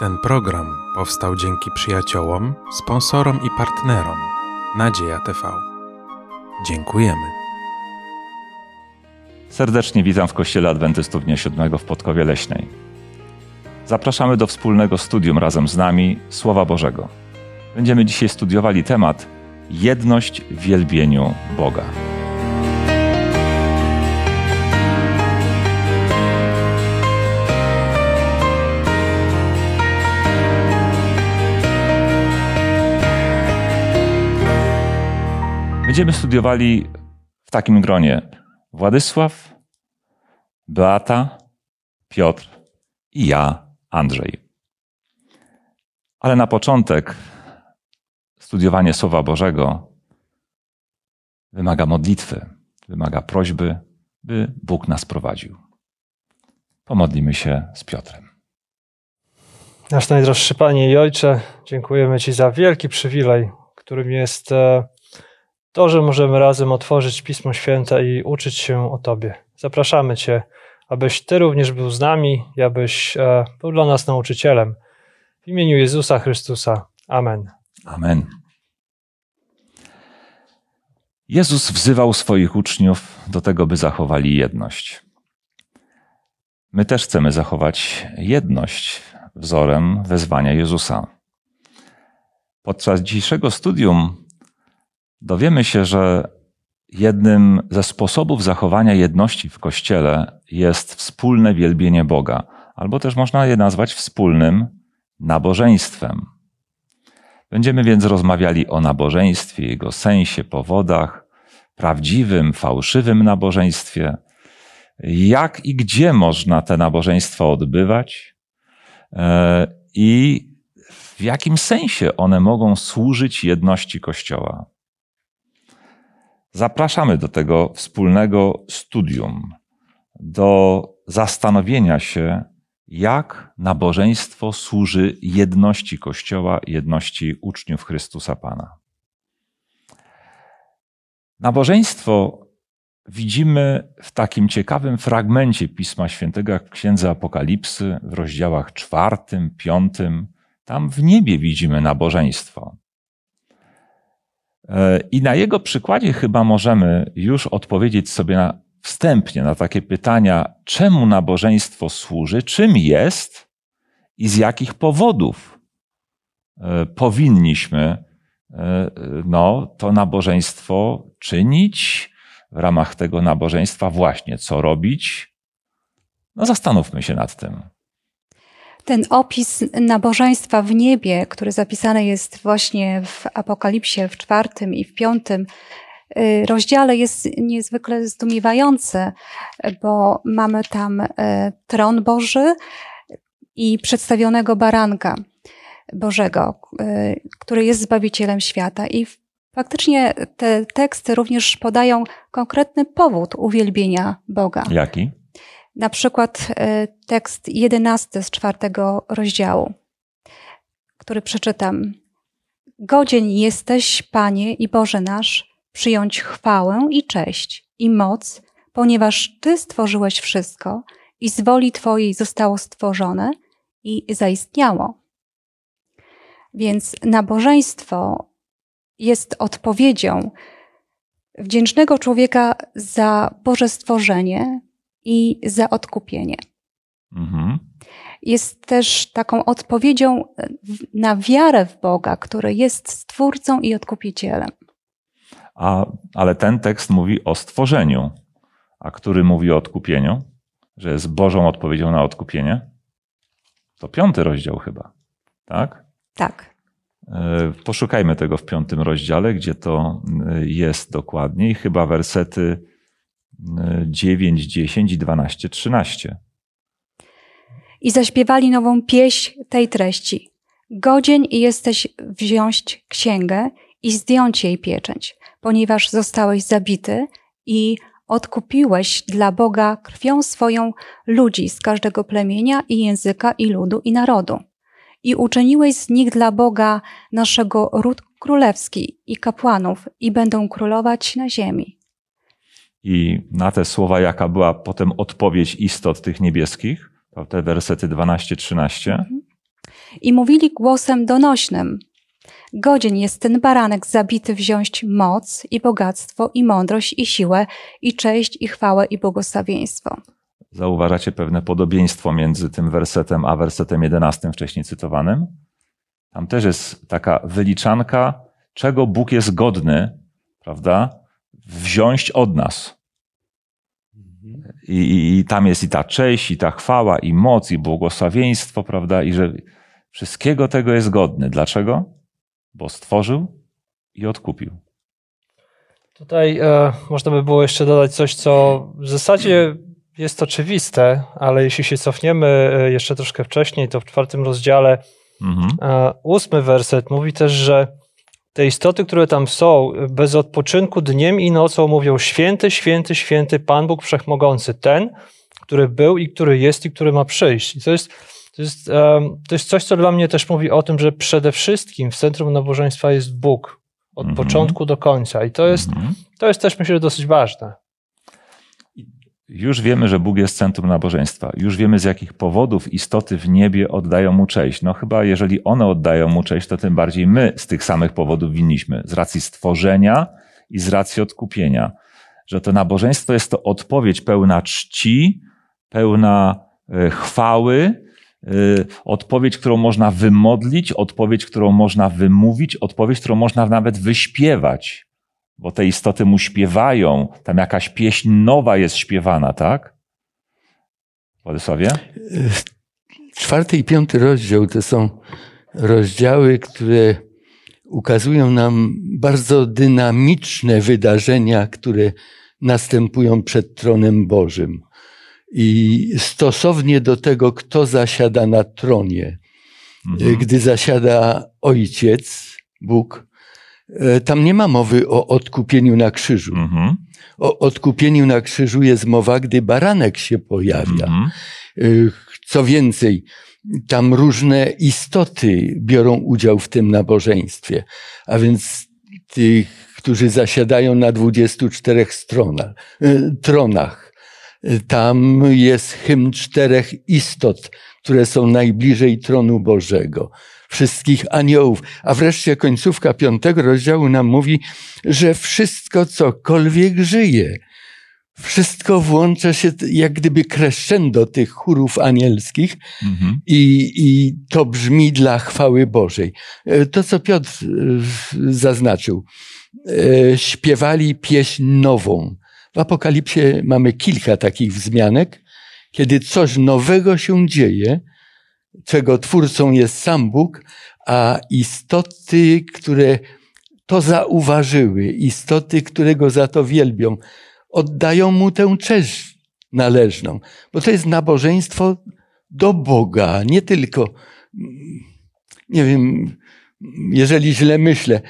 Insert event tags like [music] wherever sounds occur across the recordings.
Ten program powstał dzięki przyjaciołom, sponsorom i partnerom Nadzieja TV. Dziękujemy. Serdecznie witam w Kościele Adwentystów Dnia Siódmego w Podkowie Leśnej. Zapraszamy do wspólnego studium razem z nami Słowa Bożego. Będziemy dzisiaj studiowali temat Jedność w wielbieniu Boga. Będziemy studiowali w takim gronie Władysław, Beata, Piotr i ja, Andrzej. Ale na początek studiowanie Słowa Bożego wymaga modlitwy, wymaga prośby, by Bóg nas prowadził. Pomodlimy się z Piotrem. Nasz najdroższy Panie i Ojcze, dziękujemy Ci za wielki przywilej, którym jest e, to, że możemy razem otworzyć Pismo Święte i uczyć się o Tobie. Zapraszamy Cię, abyś Ty również był z nami i abyś e, był dla nas nauczycielem. W imieniu Jezusa Chrystusa. Amen. Amen. Jezus wzywał swoich uczniów do tego, by zachowali jedność. My też chcemy zachować jedność wzorem wezwania Jezusa. Podczas dzisiejszego studium dowiemy się, że jednym ze sposobów zachowania jedności w Kościele jest wspólne wielbienie Boga, albo też można je nazwać wspólnym nabożeństwem. Będziemy więc rozmawiali o nabożeństwie, jego sensie, powodach, prawdziwym, fałszywym nabożeństwie, jak i gdzie można te nabożeństwa odbywać e, i w jakim sensie one mogą służyć jedności Kościoła. Zapraszamy do tego wspólnego studium, do zastanowienia się, jak nabożeństwo służy jedności Kościoła, jedności uczniów Chrystusa Pana. Nabożeństwo widzimy w takim ciekawym fragmencie Pisma Świętego, jak w Księdze Apokalipsy, w rozdziałach czwartym, piątym. Tam w niebie widzimy nabożeństwo. I na jego przykładzie chyba możemy już odpowiedzieć sobie na, wstępnie na takie pytania, czemu nabożeństwo służy, czym jest i z jakich powodów e, powinniśmy e, no, to nabożeństwo czynić, w ramach tego nabożeństwa właśnie co robić. No, zastanówmy się nad tym ten opis nabożeństwa w niebie, który zapisany jest właśnie w Apokalipsie w czwartym i w piątym y, rozdziale, jest niezwykle zdumiewający, bo mamy tam y, tron Boży i przedstawionego baranka Bożego, y, który jest Zbawicielem świata. I faktycznie te teksty również podają konkretny powód uwielbienia Boga. Jaki? Na przykład e, tekst jedenasty z czwartego rozdziału, który przeczytam. Godzien jesteś, Panie i Boże nasz, przyjąć chwałę i cześć i moc, ponieważ Ty stworzyłeś wszystko i z woli Twojej zostało stworzone i zaistniało. Więc nabożeństwo jest odpowiedzią wdzięcznego człowieka za Boże stworzenie, i za odkupienie. Mhm. Jest też taką odpowiedzią na wiarę w Boga, który jest stwórcą i odkupicielem. A, ale ten tekst mówi o stworzeniu, a który mówi o odkupieniu, że jest Bożą odpowiedzią na odkupienie. To piąty rozdział chyba, tak? Tak. E, poszukajmy tego w piątym rozdziale, gdzie to e, jest dokładniej. Chyba wersety 9, 10 i 12, 13. I zaśpiewali nową pieśń tej treści. Godzien jesteś wziąć księgę i zdjąć jej pieczęć, ponieważ zostałeś zabity i odkupiłeś dla Boga krwią swoją ludzi z każdego plemienia i języka i ludu i narodu. I uczyniłeś z nich dla Boga naszego ród królewski i kapłanów i będą królować na ziemi. I na te słowa, jaka była potem odpowiedź istot tych niebieskich, te wersety 12-13. Mhm. i mówili głosem donośnym: Godzien jest ten baranek zabity wziąć moc i bogactwo i mądrość i siłę i cześć i chwałę i błogosławieństwo. Zauważacie pewne podobieństwo między tym wersetem a wersetem 11 wcześniej cytowanym? Tam też jest taka wyliczanka, czego Bóg jest godny, prawda, wziąć od nas. I, i, I, tam jest i ta cześć, i ta chwała, i moc, i błogosławieństwo, prawda, i że wszystkiego tego jest godny. Dlaczego? Bo stworzył i odkupił. Tutaj e, można by było jeszcze dodać coś, co w zasadzie jest oczywiste, ale jeśli się cofniemy e, jeszcze troszkę wcześniej, to w czwartym rozdziale mhm. e, ósmy werset mówi też, że te istoty, które tam są, bez odpoczynku dniem i nocą mówią święty, święty, święty Pan Bóg Wszechmogący, ten, który był i który jest i który ma przyjść. I to jest, to jest, to jest coś, co dla mnie też mówi o tym, że przede wszystkim w centrum nabożeństwa jest Bóg. Od mm -hmm. początku do końca. I to jest, mm -hmm. to jest też, myślę, dosyć ważne. Już wiemy, że Bóg jest centrum nabożeństwa. Już wiemy, z jakich powodów istoty w niebie oddają mu cześć. No chyba, jeżeli one oddają mu cześć, to tym bardziej my z tych samych powodów winniśmy. Z racji stworzenia i z racji odkupienia. Że to nabożeństwo jest to odpowiedź pełna czci, pełna e, chwały, e, odpowiedź, którą można wymodlić, odpowiedź, którą można wymówić, odpowiedź, którą można nawet wyśpiewać bo te istoty mu śpiewają, tam jakaś pieśń nowa jest śpiewana, tak? Władysławie? Czwarty i piąty rozdział to są rozdziały, które ukazują nam bardzo dynamiczne wydarzenia, które następują przed tronem Bożym. I stosownie do tego, kto zasiada na tronie, mhm. gdy zasiada Ojciec, Bóg, tam nie ma mowy o odkupieniu na krzyżu. Mhm. O odkupieniu na krzyżu jest mowa, gdy baranek się pojawia. Mhm. E, co więcej, tam różne istoty biorą udział w tym nabożeństwie. A więc tych, którzy zasiadają na 24 stronach, e, tronach. Tam jest hymn czterech istot, które są najbliżej tronu Bożego wszystkich aniołów. A wreszcie końcówka piątego rozdziału nam mówi, że wszystko, cokolwiek żyje, wszystko włącza się jak gdyby crescendo tych chórów anielskich mhm. i, i to brzmi dla chwały Bożej. E, to, co Piotr e, zaznaczył, e, śpiewali pieśń nową. W Apokalipsie mamy kilka takich wzmianek, kiedy coś nowego się dzieje, czego twórcą jest sam Bóg, a istoty, które to zauważyły, istoty, które go za to wielbią, oddają mu tę cześć należną, bo to jest nabożeństwo do Boga, nie tylko, nie wiem, jeżeli źle myślę,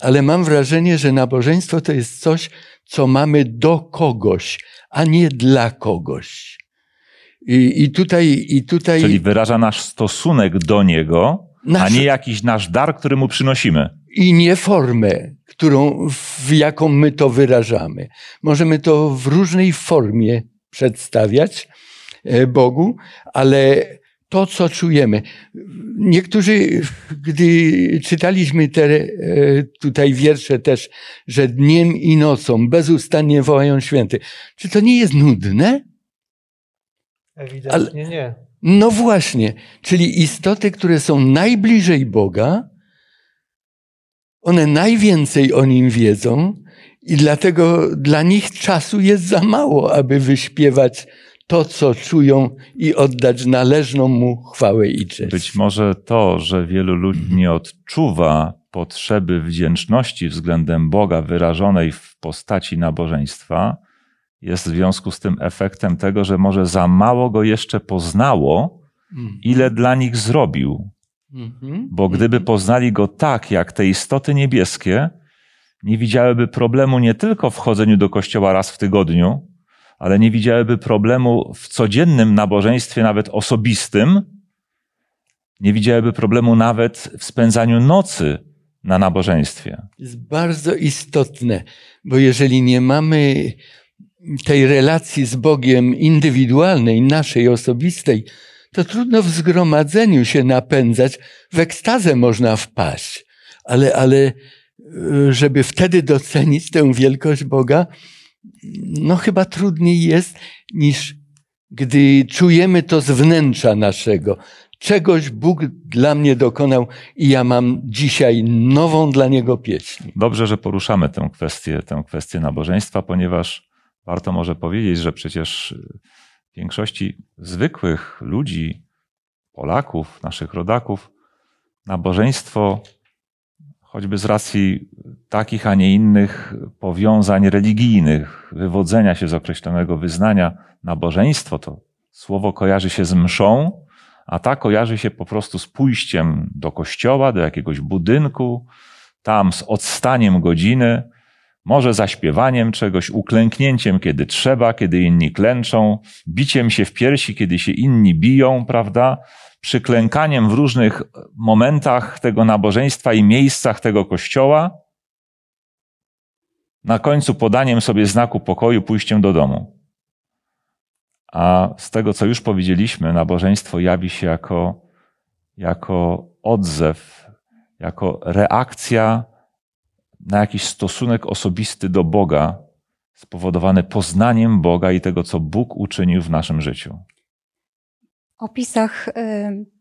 ale mam wrażenie, że nabożeństwo to jest coś, co mamy do kogoś, a nie dla kogoś. I, i, tutaj, i tutaj. Czyli wyraża nasz stosunek do niego, nasz... a nie jakiś nasz dar, który mu przynosimy. I nie formę, którą, w jaką my to wyrażamy. Możemy to w różnej formie przedstawiać e, Bogu, ale to, co czujemy. Niektórzy, gdy czytaliśmy te e, tutaj wiersze też, że dniem i nocą bezustannie wołają święty. Czy to nie jest nudne? Ewidentnie Ale, nie. No właśnie, czyli istoty, które są najbliżej Boga, one najwięcej o nim wiedzą i dlatego dla nich czasu jest za mało, aby wyśpiewać to, co czują i oddać należną mu chwałę i cześć. Być może to, że wielu ludzi nie odczuwa potrzeby wdzięczności względem Boga wyrażonej w postaci nabożeństwa, jest w związku z tym efektem tego, że może za mało go jeszcze poznało, mhm. ile dla nich zrobił. Mhm. Bo gdyby mhm. poznali go tak, jak te istoty niebieskie, nie widziałyby problemu nie tylko w chodzeniu do kościoła raz w tygodniu, ale nie widziałyby problemu w codziennym nabożeństwie, nawet osobistym, nie widziałyby problemu nawet w spędzaniu nocy na nabożeństwie. Jest bardzo istotne, bo jeżeli nie mamy tej relacji z Bogiem indywidualnej, naszej, osobistej, to trudno w zgromadzeniu się napędzać. W ekstazę można wpaść, ale, ale e, żeby wtedy docenić tę wielkość Boga, no chyba trudniej jest niż gdy czujemy to z wnętrza naszego. Czegoś Bóg dla mnie dokonał i ja mam dzisiaj nową dla Niego pieśń. Dobrze, że poruszamy tę kwestię, tę kwestię nabożeństwa, ponieważ warto może powiedzieć, że przecież w większości zwykłych ludzi, Polaków, naszych rodaków, nabożeństwo, choćby z racji takich, a nie innych powiązań religijnych, wywodzenia się z określonego wyznania, nabożeństwo to słowo kojarzy się z mszą, a ta kojarzy się po prostu z pójściem do kościoła, do jakiegoś budynku, tam z odstaniem godziny, może zaśpiewaniem czegoś, uklęknięciem, kiedy trzeba, kiedy inni klęczą, biciem się w piersi, kiedy się inni biją, prawda? Przyklękaniem w różnych momentach tego nabożeństwa i miejscach tego kościoła. Na końcu podaniem sobie znaku pokoju, pójściem do domu. A z tego, co już powiedzieliśmy, nabożeństwo jawi się jako, jako odzew, jako reakcja na jakiś stosunek osobisty do Boga, spowodowany poznaniem Boga i tego, co Bóg uczynił w naszym życiu. O opisach y,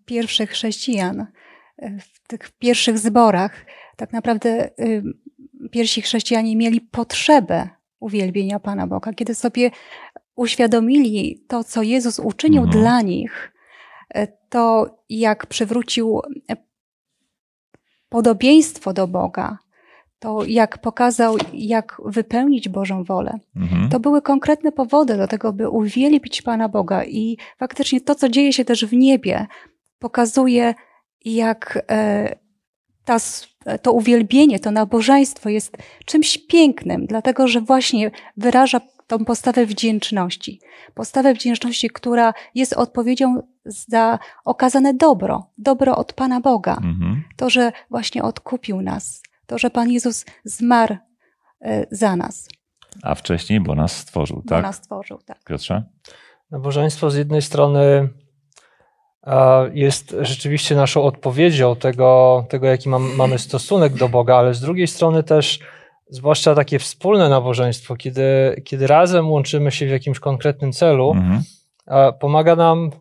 pierwszych chrześcijan, y, w tych pierwszych zborach, tak naprawdę y, pierwsi chrześcijanie mieli potrzebę uwielbienia Pana Boga. Kiedy sobie uświadomili to, co Jezus uczynił mhm. dla nich, to jak przywrócił podobieństwo do Boga, to jak pokazał, jak wypełnić Bożą wolę. Mhm. To były konkretne powody do tego, by uwielbić Pana Boga. I faktycznie to, co dzieje się też w niebie, pokazuje, jak e, ta, to uwielbienie, to nabożeństwo jest czymś pięknym, dlatego że właśnie wyraża tą postawę wdzięczności. Postawę wdzięczności, która jest odpowiedzią za okazane dobro, dobro od Pana Boga. Mhm. To, że właśnie odkupił nas, to, że Pan Jezus zmarł e, za nas. A wcześniej, bo nas stworzył, bo tak? Bo nas stworzył, tak. Piotrze? Nabożeństwo z jednej strony jest rzeczywiście naszą odpowiedzią tego, tego jaki mam, mamy stosunek do Boga, ale z drugiej strony też, zwłaszcza takie wspólne nabożeństwo, kiedy, kiedy razem łączymy się w jakimś konkretnym celu, mhm. pomaga nam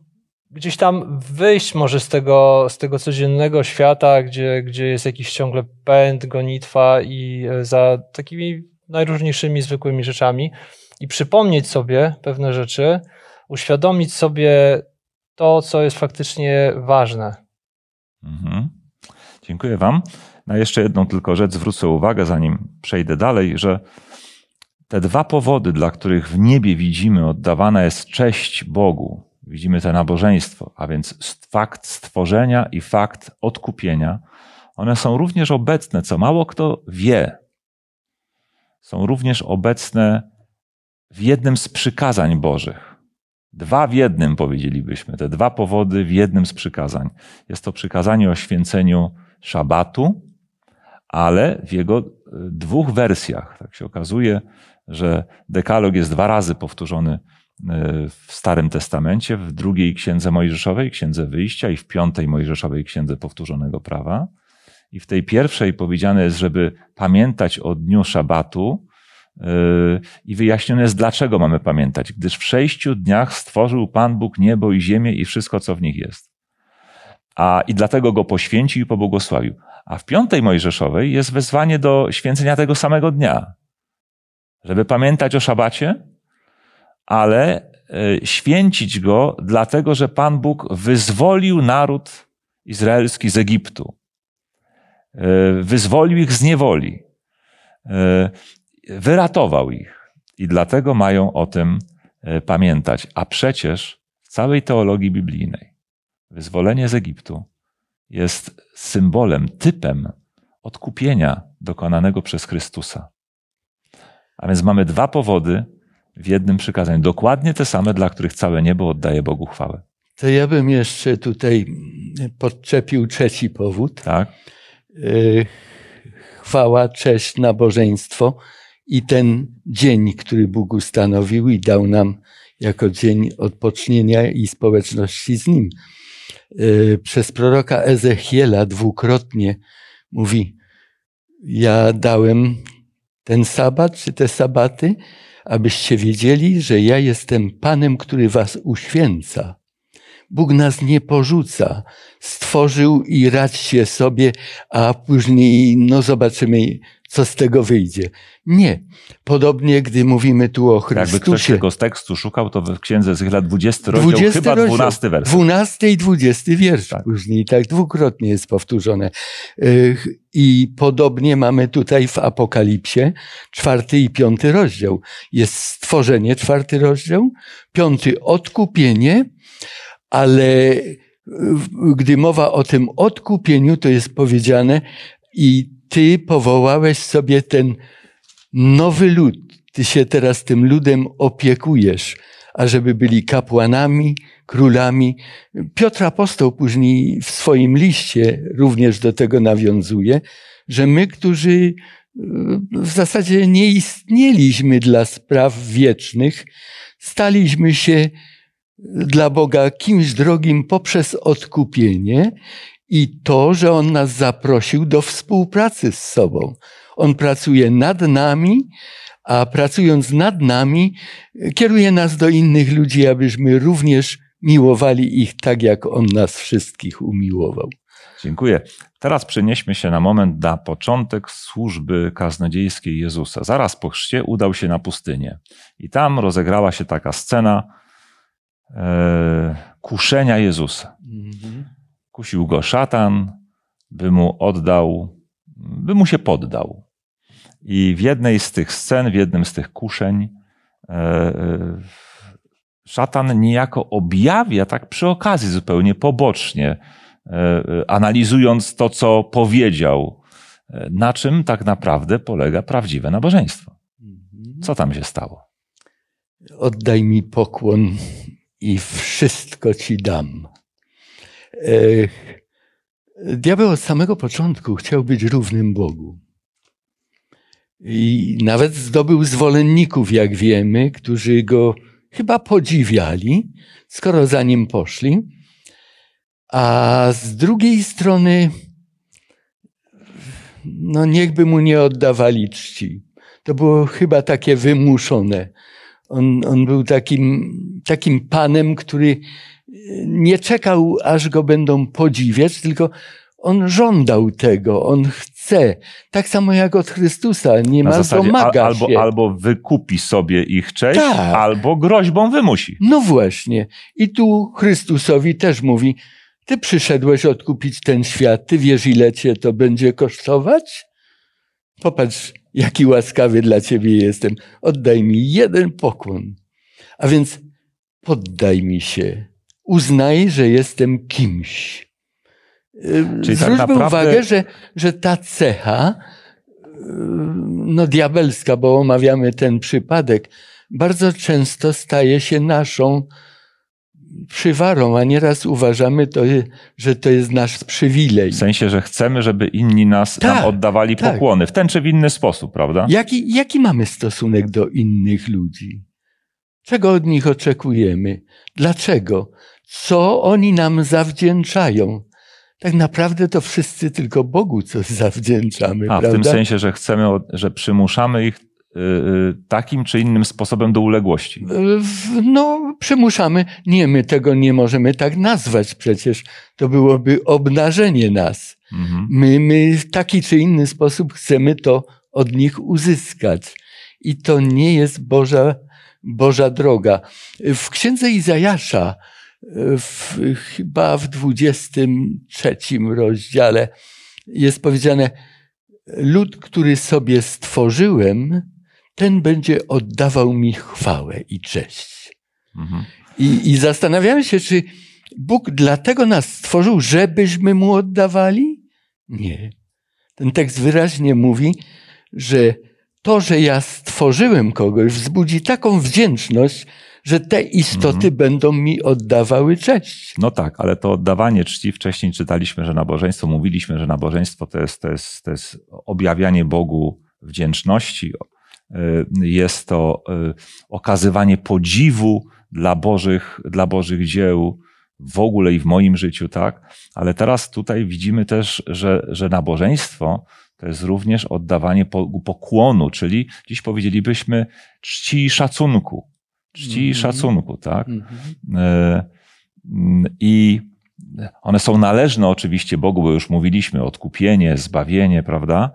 gdzieś tam wyjść może z tego, z tego codziennego świata, gdzie, gdzie jest jakiś ciągle pęd, gonitwa i e, za takimi najróżniejszymi zwykłymi rzeczami i przypomnieć sobie pewne rzeczy, uświadomić sobie to, co jest faktycznie ważne. Mhm. Dziękuję Wam. Na jeszcze jedną tylko rzecz zwrócę uwagę, zanim przejdę dalej, że te dwa powody, dla których w niebie widzimy oddawana jest cześć Bogu, widzimy to nabożeństwo, a więc fakt stworzenia i fakt odkupienia, one są również obecne, co mało kto wie. Są również obecne w jednym z przykazań Bożych. Dwa w jednym, powiedzielibyśmy, te dwa powody w jednym z przykazań. Jest to przykazanie o święceniu szabatu, ale w jego e, dwóch wersjach. Tak się okazuje, że dekalog jest dwa razy powtórzony w Starym Testamencie, w drugiej księdze Mojżeszowej, księdze wyjścia i w piątej Mojżeszowej księdze powtórzonego prawa. I w tej pierwszej powiedziane jest, żeby pamiętać o dniu szabatu yy, i wyjaśnione jest, dlaczego mamy pamiętać. Gdyż w sześciu dniach stworzył Pan Bóg niebo i ziemię i wszystko, co w nich jest. A, I dlatego go poświęcił i pobłogosławił. A w piątej Mojżeszowej jest wezwanie do święcenia tego samego dnia. Żeby pamiętać o szabacie, ale e, święcić go, dlatego że Pan Bóg wyzwolił naród izraelski z Egiptu. E, wyzwolił ich z niewoli. E, wyratował ich. I dlatego mają o tym pamiętać. A przecież w całej teologii biblijnej wyzwolenie z Egiptu jest symbolem, typem odkupienia dokonanego przez Chrystusa. A więc mamy dwa powody, w jednym przykazaniu. Dokładnie te same, dla których całe niebo oddaje Bogu chwałę. To ja bym jeszcze tutaj podczepił trzeci powód. Tak. E, chwała, cześć, nabożeństwo i ten dzień, który Bóg ustanowił i dał nam jako dzień odpocznienia i społeczności z Nim. E, przez proroka Ezechiela dwukrotnie mówi: Ja dałem ten sabat, czy te sabaty, abyście wiedzieli, że ja jestem Panem, który was uświęca. Bóg nas nie porzuca. Stworzył i radźcie sobie, a później no zobaczymy, co z tego wyjdzie. Nie. Podobnie, gdy mówimy tu o Chrystusie. Jakby ktoś tego z tekstu szukał, to w księdze Zychla 20 rozdział, 20 chyba rozdział, 12 wers. 12 i 20 wiersz Tak. później, tak dwukrotnie jest powtórzone. I podobnie mamy tutaj w Apokalipsie czwarty i piąty rozdział. Jest stworzenie, czwarty rozdział, piąty odkupienie, ale gdy mowa o tym odkupieniu, to jest powiedziane i ty powołałeś sobie ten nowy lud. Ty się teraz tym ludem opiekujesz, ażeby byli kapłanami, królami. Piotr Apostoł później w swoim liście również do tego nawiązuje, że my, którzy y, w zasadzie nie istnieliśmy dla spraw wiecznych, staliśmy się dla Boga kimś drogim poprzez odkupienie i to, że On nas zaprosił do współpracy z sobą. On pracuje nad nami, a pracując nad nami, kieruje nas do innych ludzi, abyśmy również miłowali ich tak, jak On nas wszystkich umiłował. Dziękuję. Teraz przenieśmy się na moment na początek służby kaznodziejskiej Jezusa. Zaraz po chrzcie udał się na pustynię. I tam rozegrała się taka scena kuszenia Jezusa. Kusił go szatan, by mu oddał, by mu się poddał. I w jednej z tych scen, w jednym z tych kuszeń, e, e, szatan niejako objawia, tak przy okazji, zupełnie pobocznie, e, e, analizując to, co powiedział, e, na czym tak naprawdę polega prawdziwe nabożeństwo. Co tam się stało? Oddaj mi pokłon i wszystko ci dam. E, Diabeł od samego początku chciał być równym Bogu. I nawet zdobył zwolenników, jak wiemy, którzy go chyba podziwiali, skoro za nim poszli. A z drugiej strony, no niechby mu nie oddawali czci. To było chyba takie wymuszone. On, on był takim, takim panem, który nie czekał, aż go będą podziwiać, tylko on żądał tego, on chce. Tak samo jak od Chrystusa, niemal domaga al, albo, się. albo wykupi sobie ich cześć, Tak. albo groźbą wymusi. No właśnie. I tu Chrystusowi też mówi, ty przyszedłeś odkupić ten świat, ty wiesz ile cię to będzie kosztować? Popatrz, jaki łaskawy dla ciebie jestem. Oddaj mi jeden pokłon. A więc poddaj mi się. Uznaj, że jestem kimś. Yy, Czyli tak Zwróćmy naprawdę- uwagę, że, że ta cecha, yy, no diabelska, bo omawiamy ten przypadek, bardzo często staje się naszą przywarą, a nieraz uważamy, to, że to jest nasz przywilej. W sensie, że chcemy, żeby inni nas Tak, nam oddawali tak. pokłony. W ten czy w inny sposób, prawda? Jaki, jaki mamy stosunek do innych ludzi? Czego od nich oczekujemy? Dlaczego? Co oni nam zawdzięczają? Tak naprawdę to wszyscy tylko Bogu coś zawdzięczamy, A, w prawda? tym sensie, że chcemy, że przymuszamy ich takim czy innym sposobem do uległości. W- No, przymuszamy. Nie, my tego nie możemy tak nazwać przecież. To byłoby obnażenie nas. Mhm. My, my w taki czy inny sposób chcemy to od nich uzyskać. I to nie jest Boża, Boża droga. W księdze Izajasza, w, chyba w 23 rozdziale, jest powiedziane: Lud, który sobie stworzyłem, ten będzie oddawał mi chwałę i cześć. Mhm. I, I zastanawiamy się, czy Bóg dlatego nas stworzył, żebyśmy mu oddawali? Nie. Ten tekst wyraźnie mówi, że to, że ja stworzyłem kogoś, wzbudzi taką wdzięczność, że te istoty Mhm. będą mi oddawały cześć. No tak, ale to oddawanie czci, wcześniej czytaliśmy, że nabożeństwo, mówiliśmy, że nabożeństwo to jest, to jest, to jest objawianie Bogu wdzięczności, jest to y, okazywanie podziwu dla Bożych, dla Bożych dzieł w ogóle i w moim życiu, tak? Ale teraz tutaj widzimy też, że, że nabożeństwo to jest również oddawanie pokłonu, czyli dziś powiedzielibyśmy czci i szacunku. Czci i mhm. szacunku, tak? Mhm. E, I one są należne oczywiście Bogu, bo już mówiliśmy, odkupienie, zbawienie, prawda?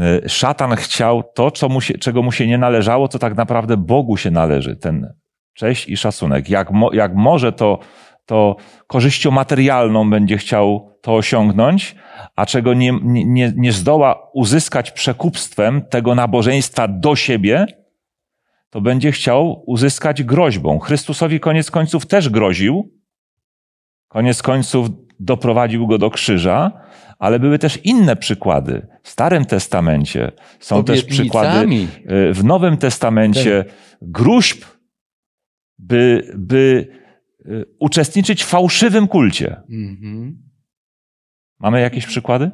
E, szatan chciał to, co mu się, czego mu się nie należało, co tak naprawdę Bogu się należy, ten cześć i szacunek. Jak, mo, jak może to, to korzyścią materialną będzie chciał to osiągnąć, a czego nie, nie, nie zdoła uzyskać przekupstwem tego nabożeństwa do siebie, to będzie chciał uzyskać groźbą. Chrystusowi koniec końców też groził, koniec końców doprowadził go do krzyża, ale były też inne przykłady. W Starym Testamencie są też przykłady, y, w Nowym Testamencie gruźb, by, by y, uczestniczyć w fałszywym kulcie. Mhm. Mamy jakieś przykłady?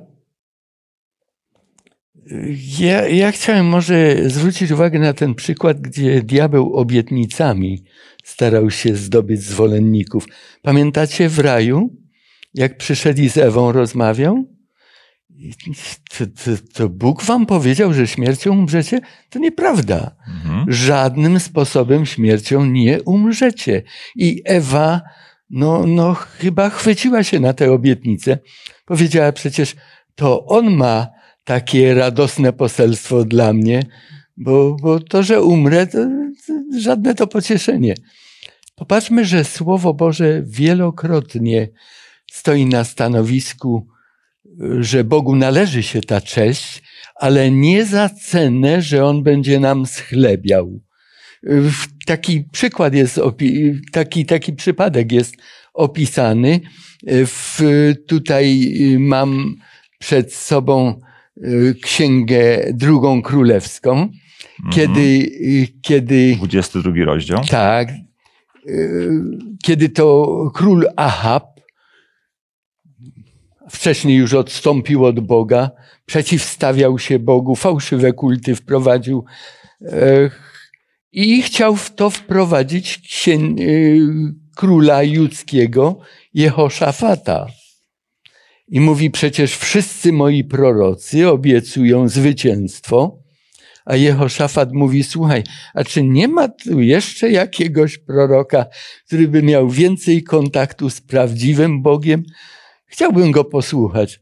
Ja, ja chciałem może zwrócić uwagę na ten przykład, gdzie diabeł obietnicami starał się zdobyć zwolenników. Pamiętacie w raju, jak przyszedł i z Ewą rozmawiał? To, to, to, Bóg wam powiedział, że śmiercią umrzecie? To nieprawda. Mhm. Żadnym sposobem śmiercią nie umrzecie. I Ewa, no, no, chyba chwyciła się na tę obietnicę. Powiedziała przecież, to on ma takie radosne poselstwo dla mnie, bo, bo to, że umrę, to żadne to pocieszenie. Popatrzmy, że Słowo Boże wielokrotnie stoi na stanowisku, że Bogu należy się ta cześć, ale nie za cenę, że On będzie nam schlebiał. Taki przykład jest, taki, taki przypadek jest opisany. W, tutaj mam przed sobą y, księgę drugą królewską. Kiedy, y, kiedy. 22 rozdział. Tak. Y, kiedy to król Ahab wcześniej już odstąpił od Boga, przeciwstawiał się Bogu, fałszywe kulty wprowadził i chciał w to wprowadzić króla judzkiego Jehoszafata. I mówi przecież wszyscy moi prorocy obiecują zwycięstwo, a Jehoszafat mówi, słuchaj, a czy nie ma tu jeszcze jakiegoś proroka, który by miał więcej kontaktu z prawdziwym Bogiem? Chciałbym go posłuchać.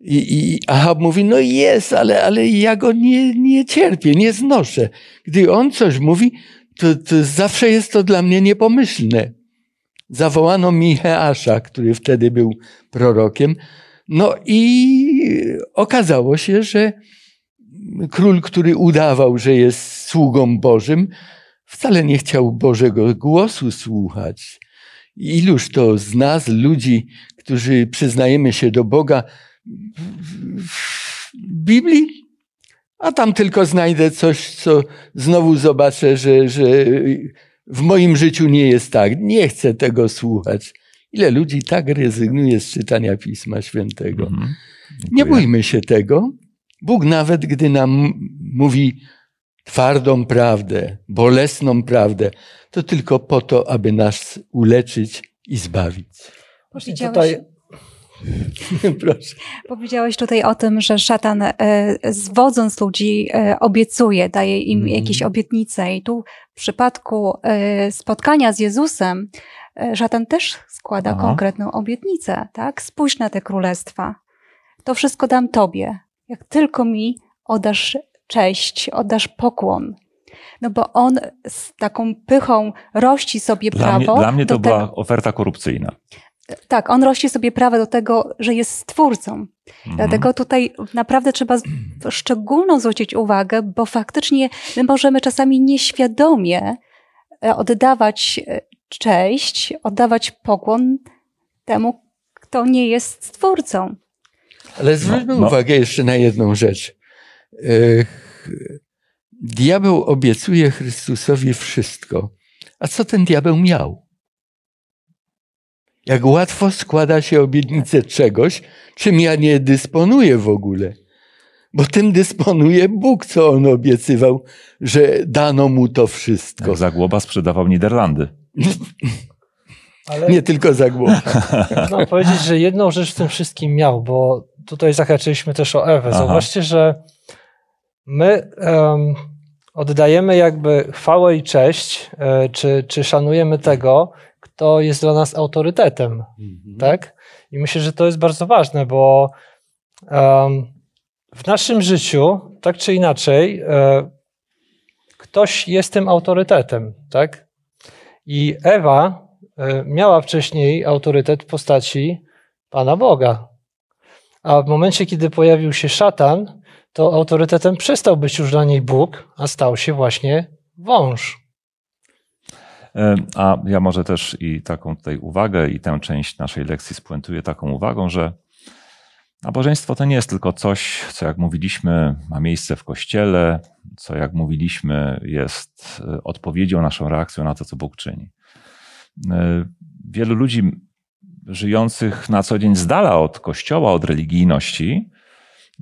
I, i Ahab mówi, no jest, ale, ale ja go nie, nie cierpię, nie znoszę. Gdy on coś mówi, to, to zawsze jest to dla mnie niepomyślne zawołano Micheasza, który wtedy był prorokiem. No i okazało się, że król, który udawał, że jest sługą Bożym, wcale nie chciał Bożego głosu słuchać. Iluż to z nas, ludzi, którzy przyznajemy się do Boga, w Biblii, a tam tylko znajdę coś, co znowu zobaczę, że, że w moim życiu nie jest tak. Nie chcę tego słuchać. Ile ludzi tak rezygnuje z czytania Pisma Świętego. Mhm. Nie bójmy się tego. Bóg nawet, gdy nam mówi twardą prawdę, bolesną prawdę, to tylko po to, aby nas uleczyć i zbawić. Powiedziałeś, tutaj... [laughs] Proszę. Powiedziałeś tutaj o tym, że szatan e, zwodząc ludzi e, obiecuje, daje im mm. jakieś obietnice i tu w przypadku e, spotkania z Jezusem szatan też składa Aha. konkretną obietnicę, tak? Spójrz na te królestwa. To wszystko dam tobie. Jak tylko mi oddasz cześć, oddasz pokłon. No bo on z taką pychą rości sobie dla prawo. Mnie, dla mnie to była oferta korupcyjna. Tak, on rości sobie prawo do tego, że jest stwórcą. Mhm. Dlatego tutaj naprawdę trzeba szczególną zwrócić uwagę, bo faktycznie my możemy czasami nieświadomie e, oddawać e, cześć, oddawać pokłon temu, kto nie jest stwórcą. Ale zwróćmy no, no. uwagę jeszcze na jedną rzecz. Diabeł obiecuje Chrystusowi wszystko. A co ten diabeł miał? Jak łatwo składa się obietnicę czegoś, czym ja nie dysponuję w ogóle. Bo tym dysponuje Bóg, co on obiecywał, że dano mu to wszystko. Jak Zagłoba sprzedawał Niderlandy. Ale Nie tylko za głowę. można [laughs] powiedzieć, że jedną rzecz w tym wszystkim miał, bo tutaj zahaczyliśmy też o Ewę. Aha. Zauważcie, że my em, oddajemy jakby chwałę i cześć, e, czy, czy szanujemy tego, kto jest dla nas autorytetem, tak? I myślę, że to jest bardzo ważne, bo em, w naszym życiu, tak czy inaczej, e, ktoś jest tym autorytetem, tak? I Ewa e, miała wcześniej autorytet w postaci Pana Boga. A w momencie, kiedy pojawił się szatan, to autorytetem przestał być już dla niej Bóg, a stał się właśnie wąż. E, A ja może też i taką tutaj uwagę i tę część naszej lekcji spuentuję taką uwagą, że nabożeństwo to nie jest tylko coś, co jak mówiliśmy ma miejsce w kościele, co jak mówiliśmy jest e, odpowiedzią, naszą reakcją na to, co Bóg czyni. E, Wielu ludzi żyjących na co dzień z dala od kościoła, od religijności,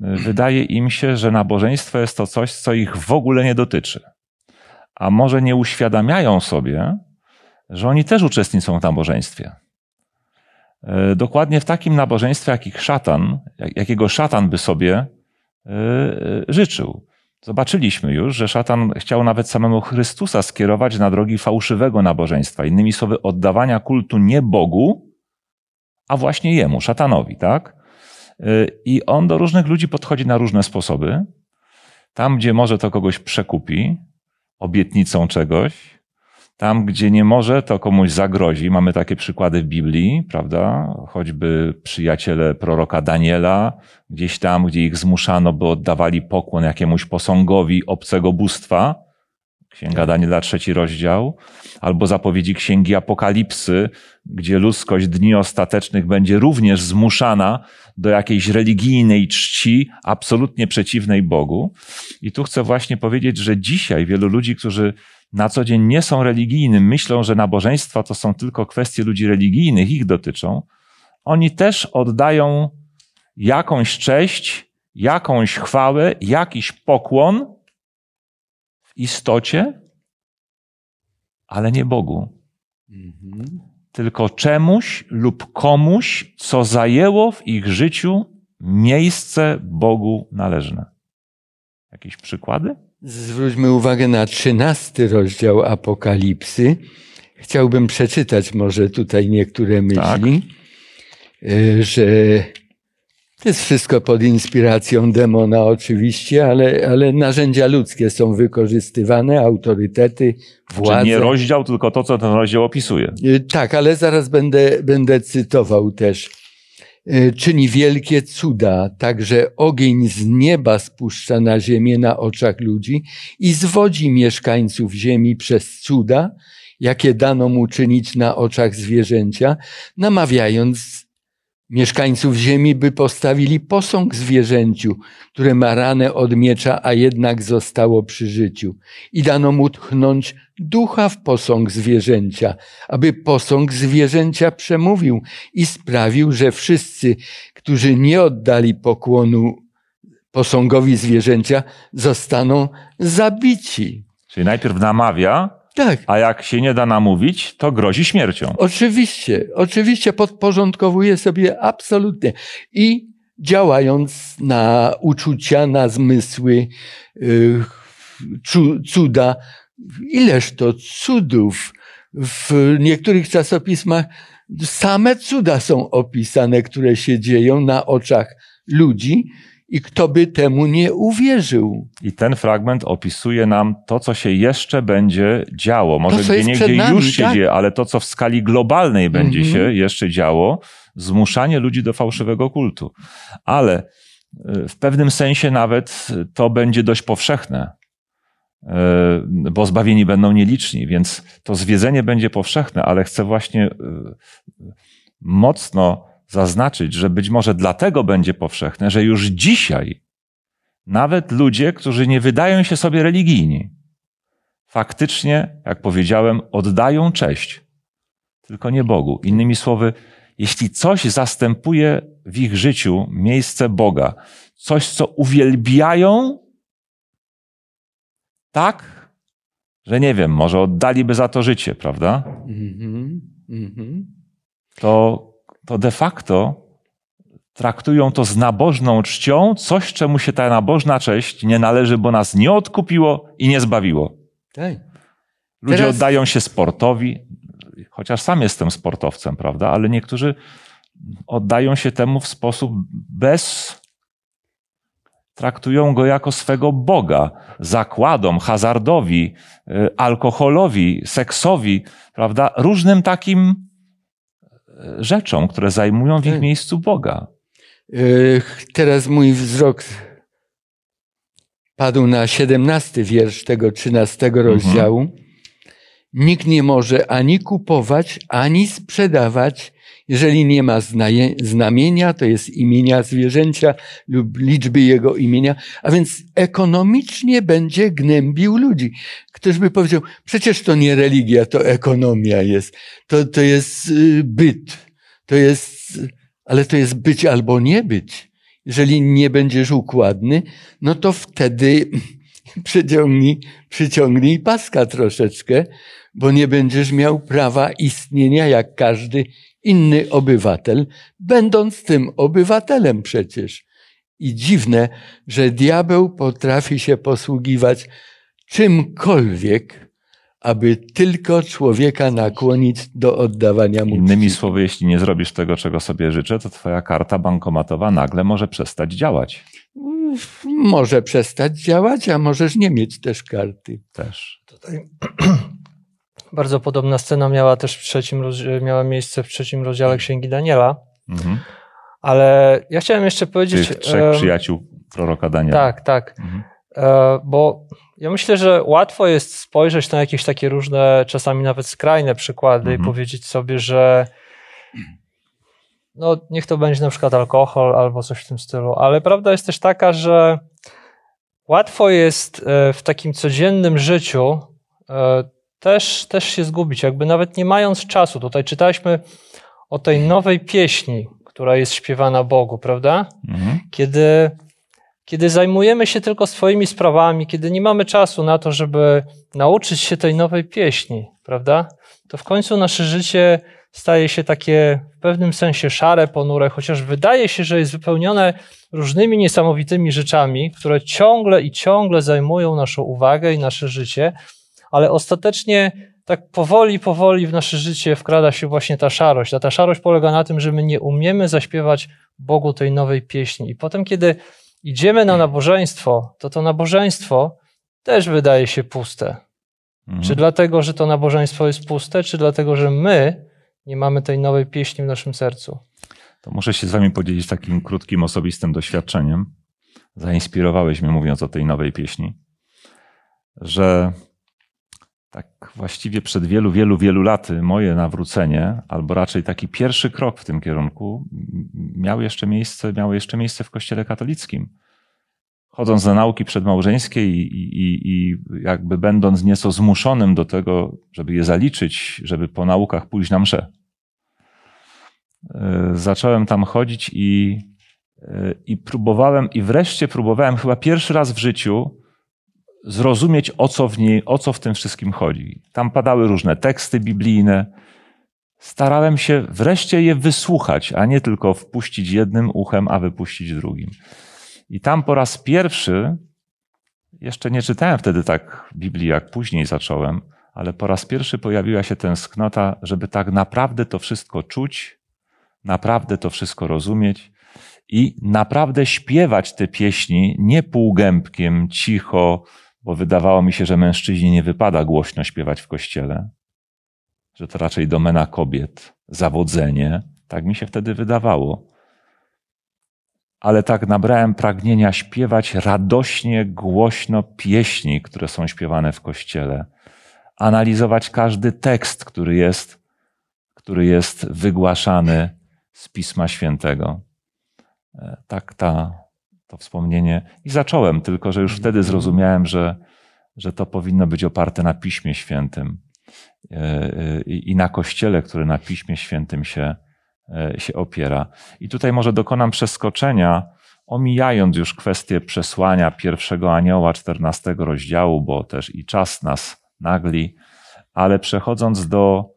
e, wydaje im się, że nabożeństwo jest to coś, co ich w ogóle nie dotyczy a może nie uświadamiają sobie, że oni też uczestniczą w nabożeństwie. E, Dokładnie w takim nabożeństwie, jakich szatan, jak- jakiego szatan by sobie e, życzył. Zobaczyliśmy już, że szatan chciał nawet samemu Chrystusa skierować na drogi fałszywego nabożeństwa. Innymi słowy, oddawania kultu nie Bogu, a właśnie jemu, szatanowi, tak? E, I on do różnych ludzi podchodzi na różne sposoby. Tam, gdzie może, to kogoś przekupi, obietnicą czegoś. Tam, gdzie nie może, to komuś zagrozi. Mamy takie przykłady w Biblii, prawda? Choćby przyjaciele proroka Daniela, gdzieś tam, gdzie ich zmuszano, by oddawali pokłon jakiemuś posągowi obcego bóstwa. Księga Daniela, trzeci rozdział. Albo zapowiedzi Księgi Apokalipsy, gdzie ludzkość dni ostatecznych będzie również zmuszana do jakiejś religijnej czci, absolutnie przeciwnej Bogu. I tu chcę właśnie powiedzieć, że dzisiaj wielu ludzi, którzy na co dzień nie są religijnym, myślą, że nabożeństwa to są tylko kwestie ludzi religijnych, ich dotyczą. Oni też oddają jakąś cześć, jakąś chwałę, jakiś pokłon istocie, ale nie Bogu, tylko czemuś lub komuś, co zajęło w ich życiu miejsce Bogu należne. Jakieś przykłady? Zwróćmy uwagę na trzynasty rozdział Apokalipsy. Chciałbym przeczytać może tutaj niektóre myśli, y, że to jest wszystko pod inspiracją demona oczywiście, ale, ale narzędzia ludzkie są wykorzystywane, autorytety, władze. nie rozdział, tylko to, co ten rozdział opisuje. Y, Tak, ale zaraz będę, będę cytował też. Y, Czyni wielkie cuda, także ogień z nieba spuszcza na ziemię na oczach ludzi i zwodzi mieszkańców ziemi przez cuda, jakie dano mu czynić na oczach zwierzęcia, namawiając mieszkańców ziemi, by postawili posąg zwierzęciu, które ma ranę od miecza, a jednak zostało przy życiu. I dano mu tchnąć ducha w posąg zwierzęcia, aby posąg zwierzęcia przemówił i sprawił, że wszyscy, którzy nie oddali pokłonu posągowi zwierzęcia, zostaną zabici. Czyli najpierw namawia, Tak, a jak się nie da namówić, to grozi śmiercią. oczywiście, oczywiście podporządkowuje sobie absolutnie. I działając na uczucia, na zmysły, yy, cu- cuda, ileż to cudów w niektórych czasopismach same cuda są opisane, które się dzieją na oczach ludzi i kto by temu nie uwierzył. I ten fragment opisuje nam to, co się jeszcze będzie działo. Może co gdzie niegdzie nami, już się tak. dzieje, ale to, co w skali globalnej będzie Mhm. się jeszcze działo, zmuszanie ludzi do fałszywego kultu. Ale y, w pewnym sensie nawet to będzie dość powszechne, y, bo zbawieni będą nieliczni, więc to zwiedzenie będzie powszechne, ale chcę właśnie y, mocno zaznaczyć, że być może dlatego będzie powszechne, że już dzisiaj nawet ludzie, którzy nie wydają się sobie religijni, faktycznie, jak powiedziałem, oddają cześć, tylko nie Bogu. Innymi słowy, jeśli coś zastępuje w ich życiu miejsce Boga, coś, co uwielbiają, tak, że nie wiem, może oddaliby za to życie, prawda? Mhm. Mhm. To, to de facto traktują to z nabożną czcią, coś, czemu się ta nabożna cześć nie należy, bo nas nie odkupiło i nie zbawiło. Ludzie Teraz- oddają się sportowi, chociaż sam jestem sportowcem, prawda? Ale niektórzy oddają się temu w sposób bez. Traktują go jako swego Boga, zakładom, hazardowi, y, alkoholowi, seksowi, prawda? Różnym takim rzeczom, które zajmują w ich Tak. miejscu Boga. Teraz mój wzrok padł na 17 wiersz tego 13 rozdziału. Nikt nie może ani kupować, ani sprzedawać, jeżeli nie ma znamienia, to jest imienia zwierzęcia lub liczby jego imienia, a więc ekonomicznie będzie gnębił ludzi. Ktoś by powiedział, przecież to nie religia, to ekonomia jest, to, to jest y, byt, to jest, ale to jest być albo nie być. Jeżeli nie będziesz układny, no to wtedy [laughs] przyciągnij, przyciągnij paska troszeczkę, bo nie będziesz miał prawa istnienia jak każdy inny obywatel, będąc tym obywatelem przecież. I dziwne, że diabeł potrafi się posługiwać czymkolwiek, aby tylko człowieka nakłonić do oddawania mu Innymi czci. słowy, jeśli nie zrobisz tego, czego sobie życzę, to twoja karta bankomatowa nagle może przestać działać. Może przestać działać, a możesz nie mieć też karty. Też. Tutaj [clears throat] bardzo podobna scena miała też w trzecim, miała miejsce w trzecim rozdziale Księgi Daniela, Mhm. ale ja chciałem jeszcze powiedzieć... Tych trzech przyjaciół proroka Daniela. Tak, tak. Mhm. E, Bo ja myślę, że łatwo jest spojrzeć na jakieś takie różne, czasami nawet skrajne przykłady Mhm. i powiedzieć sobie, że no niech to będzie na przykład alkohol albo coś w tym stylu, ale prawda jest też taka, że łatwo jest e, w takim codziennym życiu e, też, też się zgubić, jakby nawet nie mając czasu. Tutaj czytaliśmy o tej nowej pieśni, która jest śpiewana Bogu, prawda? Mhm. kiedy, kiedy zajmujemy się tylko swoimi sprawami, kiedy nie mamy czasu na to, żeby nauczyć się tej nowej pieśni, prawda? To w końcu nasze życie staje się takie w pewnym sensie szare, ponure, chociaż wydaje się, że jest wypełnione różnymi niesamowitymi rzeczami, które ciągle i ciągle zajmują naszą uwagę i nasze życie, ale ostatecznie tak powoli, powoli w nasze życie wkrada się właśnie ta szarość. A ta szarość polega na tym, że my nie umiemy zaśpiewać Bogu tej nowej pieśni. I potem, kiedy idziemy na nabożeństwo, to to nabożeństwo też wydaje się puste. Mhm. Czy dlatego, że to nabożeństwo jest puste, czy dlatego, że my nie mamy tej nowej pieśni w naszym sercu? To muszę się z wami podzielić takim krótkim, osobistym doświadczeniem. Zainspirowałeś mnie mówiąc o tej nowej pieśni, że tak właściwie przed wielu, wielu, wielu laty moje nawrócenie, albo raczej taki pierwszy krok w tym kierunku, miał jeszcze miejsce, miało jeszcze miejsce w kościele katolickim. Chodząc na nauki przedmałżeńskie i, i, i- i jakby będąc nieco zmuszonym do tego, żeby je zaliczyć, żeby po naukach pójść na mszę. E, zacząłem tam chodzić i, e, i próbowałem, i wreszcie próbowałem chyba pierwszy raz w życiu zrozumieć, o co w niej, o co w tym wszystkim chodzi. Tam padały różne teksty biblijne. Starałem się wreszcie je wysłuchać, a nie tylko wpuścić jednym uchem, a wypuścić drugim. I tam po raz pierwszy, jeszcze nie czytałem wtedy tak Biblii, jak później zacząłem, ale po raz pierwszy pojawiła się tęsknota, żeby tak naprawdę to wszystko czuć, naprawdę to wszystko rozumieć i naprawdę śpiewać te pieśni nie półgębkiem, cicho, bo wydawało mi się, że mężczyźnie nie wypada głośno śpiewać w kościele, że to raczej domena kobiet, zawodzenie. Tak mi się wtedy wydawało. Ale tak nabrałem pragnienia śpiewać radośnie, głośno pieśni, które są śpiewane w kościele, analizować każdy tekst, który jest, który jest wygłaszany z Pisma Świętego. E, Tak ta, to wspomnienie. I zacząłem, tylko że już wtedy zrozumiałem, że, że to powinno być oparte na Piśmie Świętym e, e, i i na Kościele, który na Piśmie Świętym się, e, się opiera. I tutaj może dokonam przeskoczenia, omijając już kwestię przesłania pierwszego anioła 14 rozdziału, bo też i czas nas nagli, ale przechodząc do,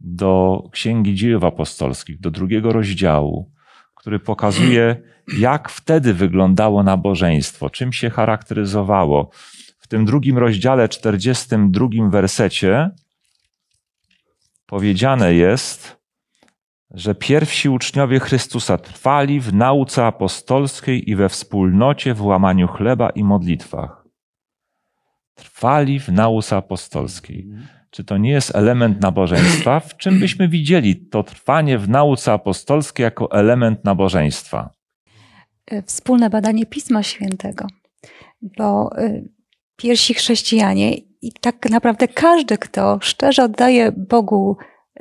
do Księgi Dziejów Apostolskich, do drugiego rozdziału, który pokazuje, jak wtedy wyglądało nabożeństwo, czym się charakteryzowało. W tym drugim rozdziale, 42 wersecie, powiedziane jest, że pierwsi uczniowie Chrystusa trwali w nauce apostolskiej i we wspólnocie w łamaniu chleba i modlitwach. Trwali w nauce apostolskiej. Czy to nie jest element nabożeństwa? W czym byśmy widzieli to trwanie w nauce apostolskiej jako element nabożeństwa? E, Wspólne badanie Pisma Świętego, bo e, pierwsi chrześcijanie i tak naprawdę każdy, kto szczerze oddaje Bogu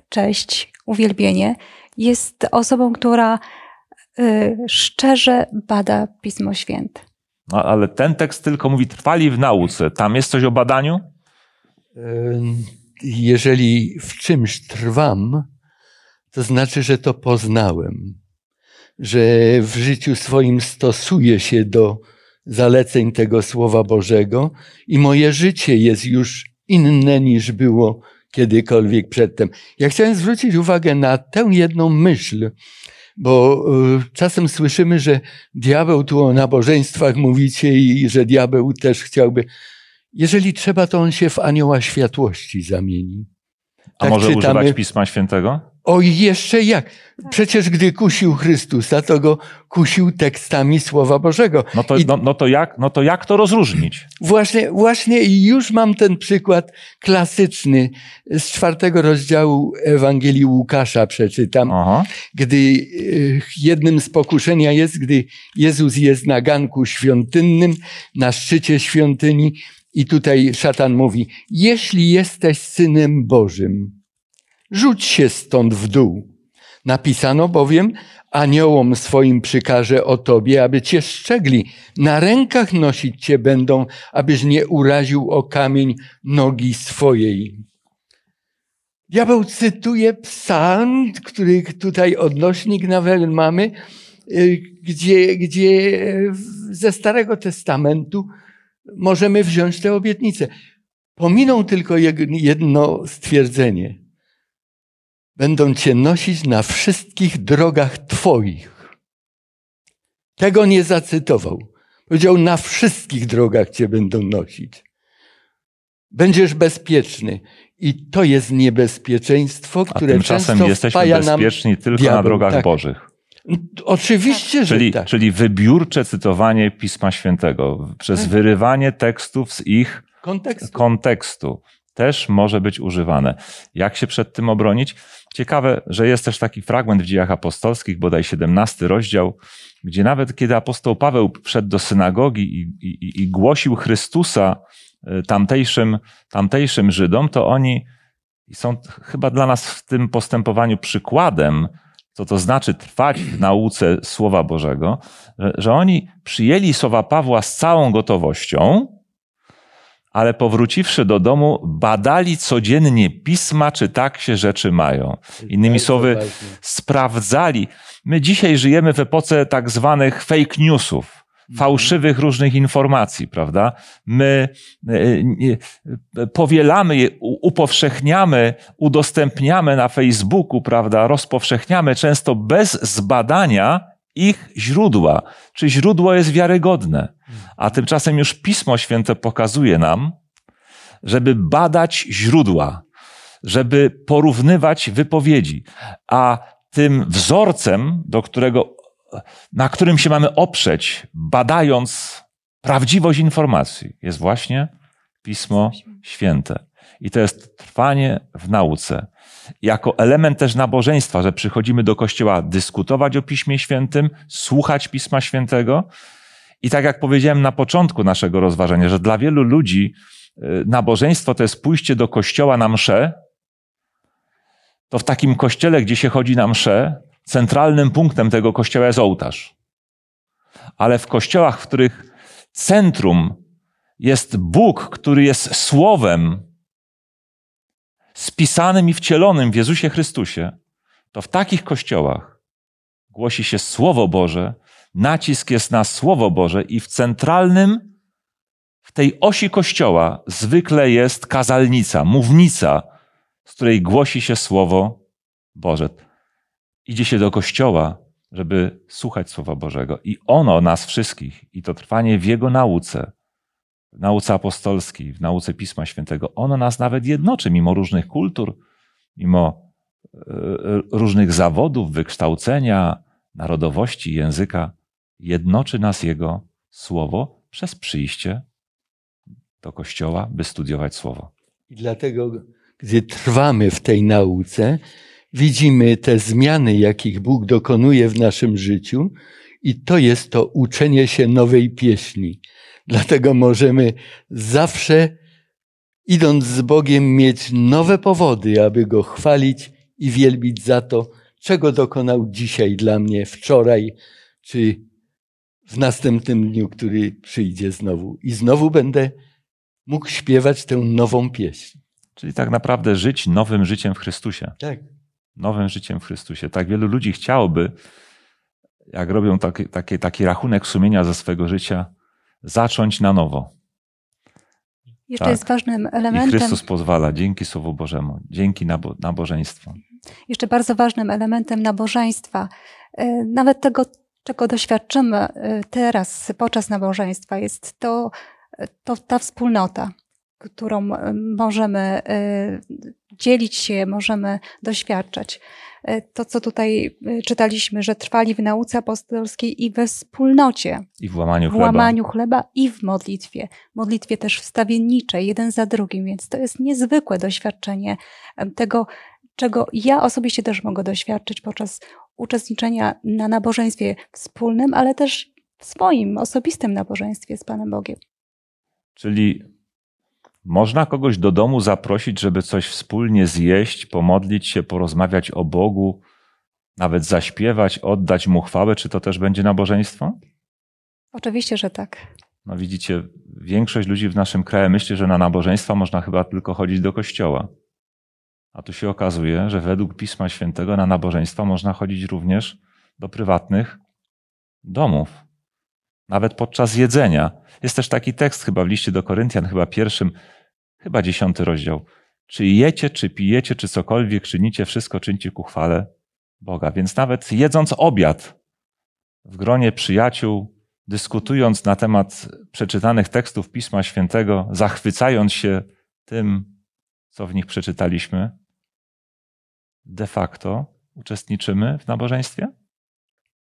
cześć, uwielbienie, jest osobą, która e, szczerze bada Pismo Święte. No, ale ten tekst tylko mówi trwali w nauce. Tam jest coś o badaniu? Jeżeli w czymś trwam, to znaczy, że to poznałem, że w życiu swoim stosuję się do zaleceń tego Słowa Bożego i moje życie jest już inne niż było kiedykolwiek przedtem. Ja chciałem zwrócić uwagę na tę jedną myśl, bo y, czasem słyszymy, że diabeł tu o nabożeństwach mówicie i że diabeł też chciałby. Jeżeli trzeba, to on się w anioła światłości zamieni. A Tak może czytamy. używać Pisma Świętego? O jeszcze jak? Przecież gdy kusił Chrystusa, to go kusił tekstami Słowa Bożego. No to, I no, no, to jak, no to jak to rozróżnić? Właśnie, właśnie już mam ten przykład klasyczny z czwartego rozdziału Ewangelii Łukasza przeczytam, Aha. gdy y, jednym z pokuszenia jest, gdy Jezus jest na ganku świątynnym, na szczycie świątyni i tutaj szatan mówi, jeśli jesteś synem Bożym, rzuć się stąd w dół. Napisano bowiem, aniołom swoim przykaże o tobie, aby cię szczegli. Na rękach nosić cię będą, abyś nie uraził o kamień nogi swojej. Diabeł cytuje psalm, który tutaj odnośnik nawet mamy, y, gdzie, gdzie ze Starego Testamentu możemy wziąć tę obietnicę. Pominą tylko jedno stwierdzenie. Będą cię nosić na wszystkich drogach twoich. Tego nie zacytował. Powiedział, na wszystkich drogach cię będą nosić. Będziesz bezpieczny. I to jest niebezpieczeństwo, A które tymczasem często jesteśmy bezpieczni tylko na diabeł, drogach tak. Bożych. Oczywiście, że Czyli, tak. czyli wybiórcze cytowanie Pisma Świętego przez Tak. wyrywanie tekstów z ich Kontekst. kontekstu też może być używane. Jak się przed tym obronić? Ciekawe, że jest też taki fragment w dziejach apostolskich, bodaj 17 rozdział, gdzie nawet kiedy apostoł Paweł wszedł do synagogi i, i, i głosił Chrystusa y, tamtejszym, tamtejszym Żydom, to oni są chyba dla nas w tym postępowaniu przykładem, co to znaczy trwać w nauce Słowa Bożego, że, że oni przyjęli słowa Pawła z całą gotowością, ale powróciwszy do domu, badali codziennie pisma, czy tak się rzeczy mają. Innymi słowy, sprawdzali. My dzisiaj żyjemy w epoce tak zwanych fake newsów, fałszywych różnych informacji, prawda? My e, powielamy je, upowszechniamy, udostępniamy na Facebooku, prawda? Rozpowszechniamy często bez zbadania ich źródła. Czy źródło jest wiarygodne? A tymczasem już Pismo Święte pokazuje nam, żeby badać źródła, żeby porównywać wypowiedzi. A tym wzorcem, do którego, na którym się mamy oprzeć, badając prawdziwość informacji, jest właśnie Pismo Święte. I to jest trwanie w nauce. Jako element też nabożeństwa, że przychodzimy do kościoła dyskutować o Piśmie Świętym, słuchać Pisma Świętego. I tak jak powiedziałem na początku naszego rozważania, że dla wielu ludzi y, nabożeństwo to jest pójście do kościoła na mszę, to w takim kościele, gdzie się chodzi na mszę, centralnym punktem tego kościoła jest ołtarz. Ale w kościołach, w których centrum jest Bóg, który jest słowem spisanym i wcielonym w Jezusie Chrystusie, to w takich kościołach głosi się Słowo Boże, nacisk jest na Słowo Boże i w centralnym, w tej osi kościoła zwykle jest kazalnica, mównica, z której głosi się słowo Boże. Idzie się do kościoła, żeby słuchać Słowa Bożego. I ono nas wszystkich, i to trwanie w Jego nauce, w nauce apostolskiej, w nauce Pisma Świętego, ono nas nawet jednoczy, mimo różnych kultur, mimo e, różnych zawodów, wykształcenia, narodowości, języka. Jednoczy nas Jego Słowo przez przyjście do Kościoła, by studiować Słowo. I dlatego, gdy trwamy w tej nauce, widzimy te zmiany, jakich Bóg dokonuje w naszym życiu, i to jest to uczenie się nowej pieśni. Dlatego możemy zawsze, idąc z Bogiem, mieć nowe powody, aby Go chwalić i wielbić za to, czego dokonał dzisiaj dla mnie, wczoraj, czy w następnym dniu, który przyjdzie znowu. I znowu będę mógł śpiewać tę nową pieśń. Czyli tak naprawdę żyć nowym życiem w Chrystusie. Tak. Nowym życiem w Chrystusie. Tak wielu ludzi chciałoby, jak robią taki, taki, taki rachunek sumienia ze swego życia, zacząć na nowo. Jeszcze Tak. jest ważnym I elementem, Chrystus pozwala, dzięki Słowu Bożemu, dzięki nabo, nabożeństwu. jeszcze bardzo ważnym elementem nabożeństwa, e, nawet tego, czego doświadczymy e, teraz podczas nabożeństwa, jest to, to ta wspólnota, którą e, możemy e, dzielić się, możemy doświadczać. E, To, co tutaj czytaliśmy, że trwali w nauce apostolskiej i we wspólnocie, I w łamaniu w chleba. łamaniu chleba i w modlitwie. Modlitwie też wstawienniczej, jeden za drugim, więc to jest niezwykłe doświadczenie tego, czego ja osobiście też mogę doświadczyć podczas uczestniczenia na nabożeństwie wspólnym, ale też w swoim osobistym nabożeństwie z Panem Bogiem. Czyli można kogoś do domu zaprosić, żeby coś wspólnie zjeść, pomodlić się, porozmawiać o Bogu, nawet zaśpiewać, oddać mu chwałę. Czy to też będzie nabożeństwo? Oczywiście, że tak. No widzicie, większość ludzi w naszym kraju myśli, że na nabożeństwa można chyba tylko chodzić do kościoła. A tu się okazuje, że według Pisma Świętego na nabożeństwa można chodzić również do prywatnych domów. Nawet podczas jedzenia. Jest też taki tekst chyba w liście do Koryntian, chyba pierwszym, chyba dziesiąty rozdział. Czy jecie, czy pijecie, czy cokolwiek czynicie, wszystko czyńcie ku chwale Boga. Więc nawet jedząc obiad w gronie przyjaciół, dyskutując na temat przeczytanych tekstów Pisma Świętego, zachwycając się tym, co w nich przeczytaliśmy, de facto uczestniczymy w nabożeństwie?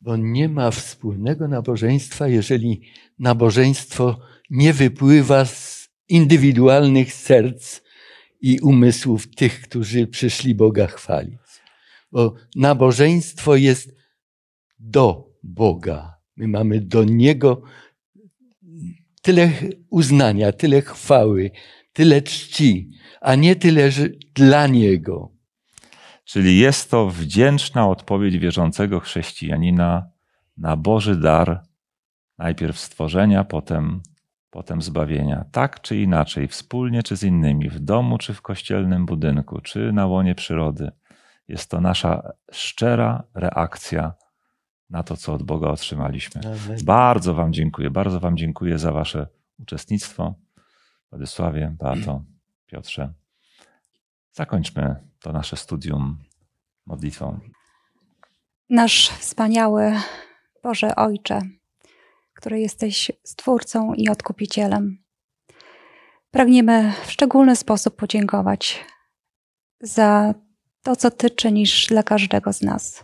Bo nie ma wspólnego nabożeństwa, jeżeli nabożeństwo nie wypływa z indywidualnych serc i umysłów tych, którzy przyszli Boga chwalić. Bo nabożeństwo jest do Boga. My mamy do Niego tyle uznania, tyle chwały, tyle czci, a nie tyle dla Niego. Czyli jest to wdzięczna odpowiedź wierzącego chrześcijanina na Boży dar, najpierw stworzenia, potem, potem zbawienia. Tak czy inaczej, wspólnie czy z innymi, w domu czy w kościelnym budynku, czy na łonie przyrody. Jest to nasza szczera reakcja na to, co od Boga otrzymaliśmy. Bardzo Wam dziękuję, bardzo Wam dziękuję za Wasze uczestnictwo. Władysławie, Beato, Piotrze. Zakończmy to nasze studium modlitwą. Nasz wspaniały Boże Ojcze, który jesteś Stwórcą i Odkupicielem, pragniemy w szczególny sposób podziękować za to, co Ty czynisz dla każdego z nas.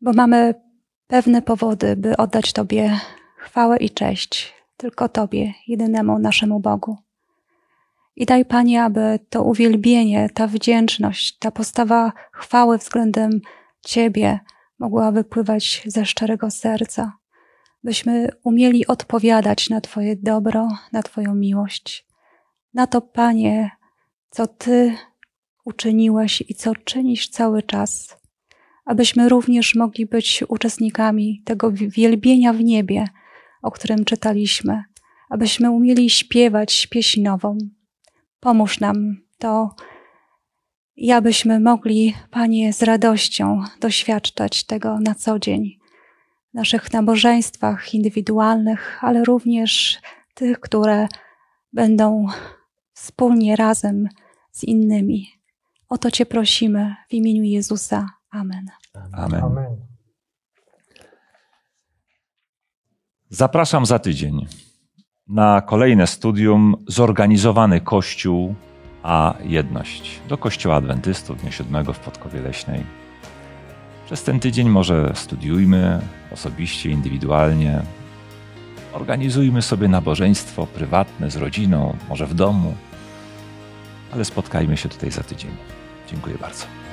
Bo mamy pewne powody, by oddać Tobie chwałę i cześć, tylko Tobie, jedynemu naszemu Bogu. I daj Panie, aby to uwielbienie, ta wdzięczność, ta postawa chwały względem Ciebie mogła wypływać ze szczerego serca, byśmy umieli odpowiadać na Twoje dobro, na Twoją miłość, na to, Panie, co Ty uczyniłeś i co czynisz cały czas, abyśmy również mogli być uczestnikami tego wielbienia w niebie, o którym czytaliśmy, abyśmy umieli śpiewać pieśń nową. Pomóż nam to i abyśmy mogli, Panie, z radością doświadczać tego na co dzień w naszych nabożeństwach indywidualnych, ale również tych, które będą wspólnie razem z innymi. O to Cię prosimy w imieniu Jezusa. Amen. Amen. Amen. Zapraszam za tydzień na kolejne studium Zorganizowany Kościół a Jedność do Kościoła Adwentystów Dnia Siódmego w Podkowie Leśnej. Przez ten tydzień może studiujmy osobiście, indywidualnie. Organizujmy sobie nabożeństwo prywatne z rodziną, może w domu, ale spotkajmy się tutaj za tydzień. Dziękuję bardzo.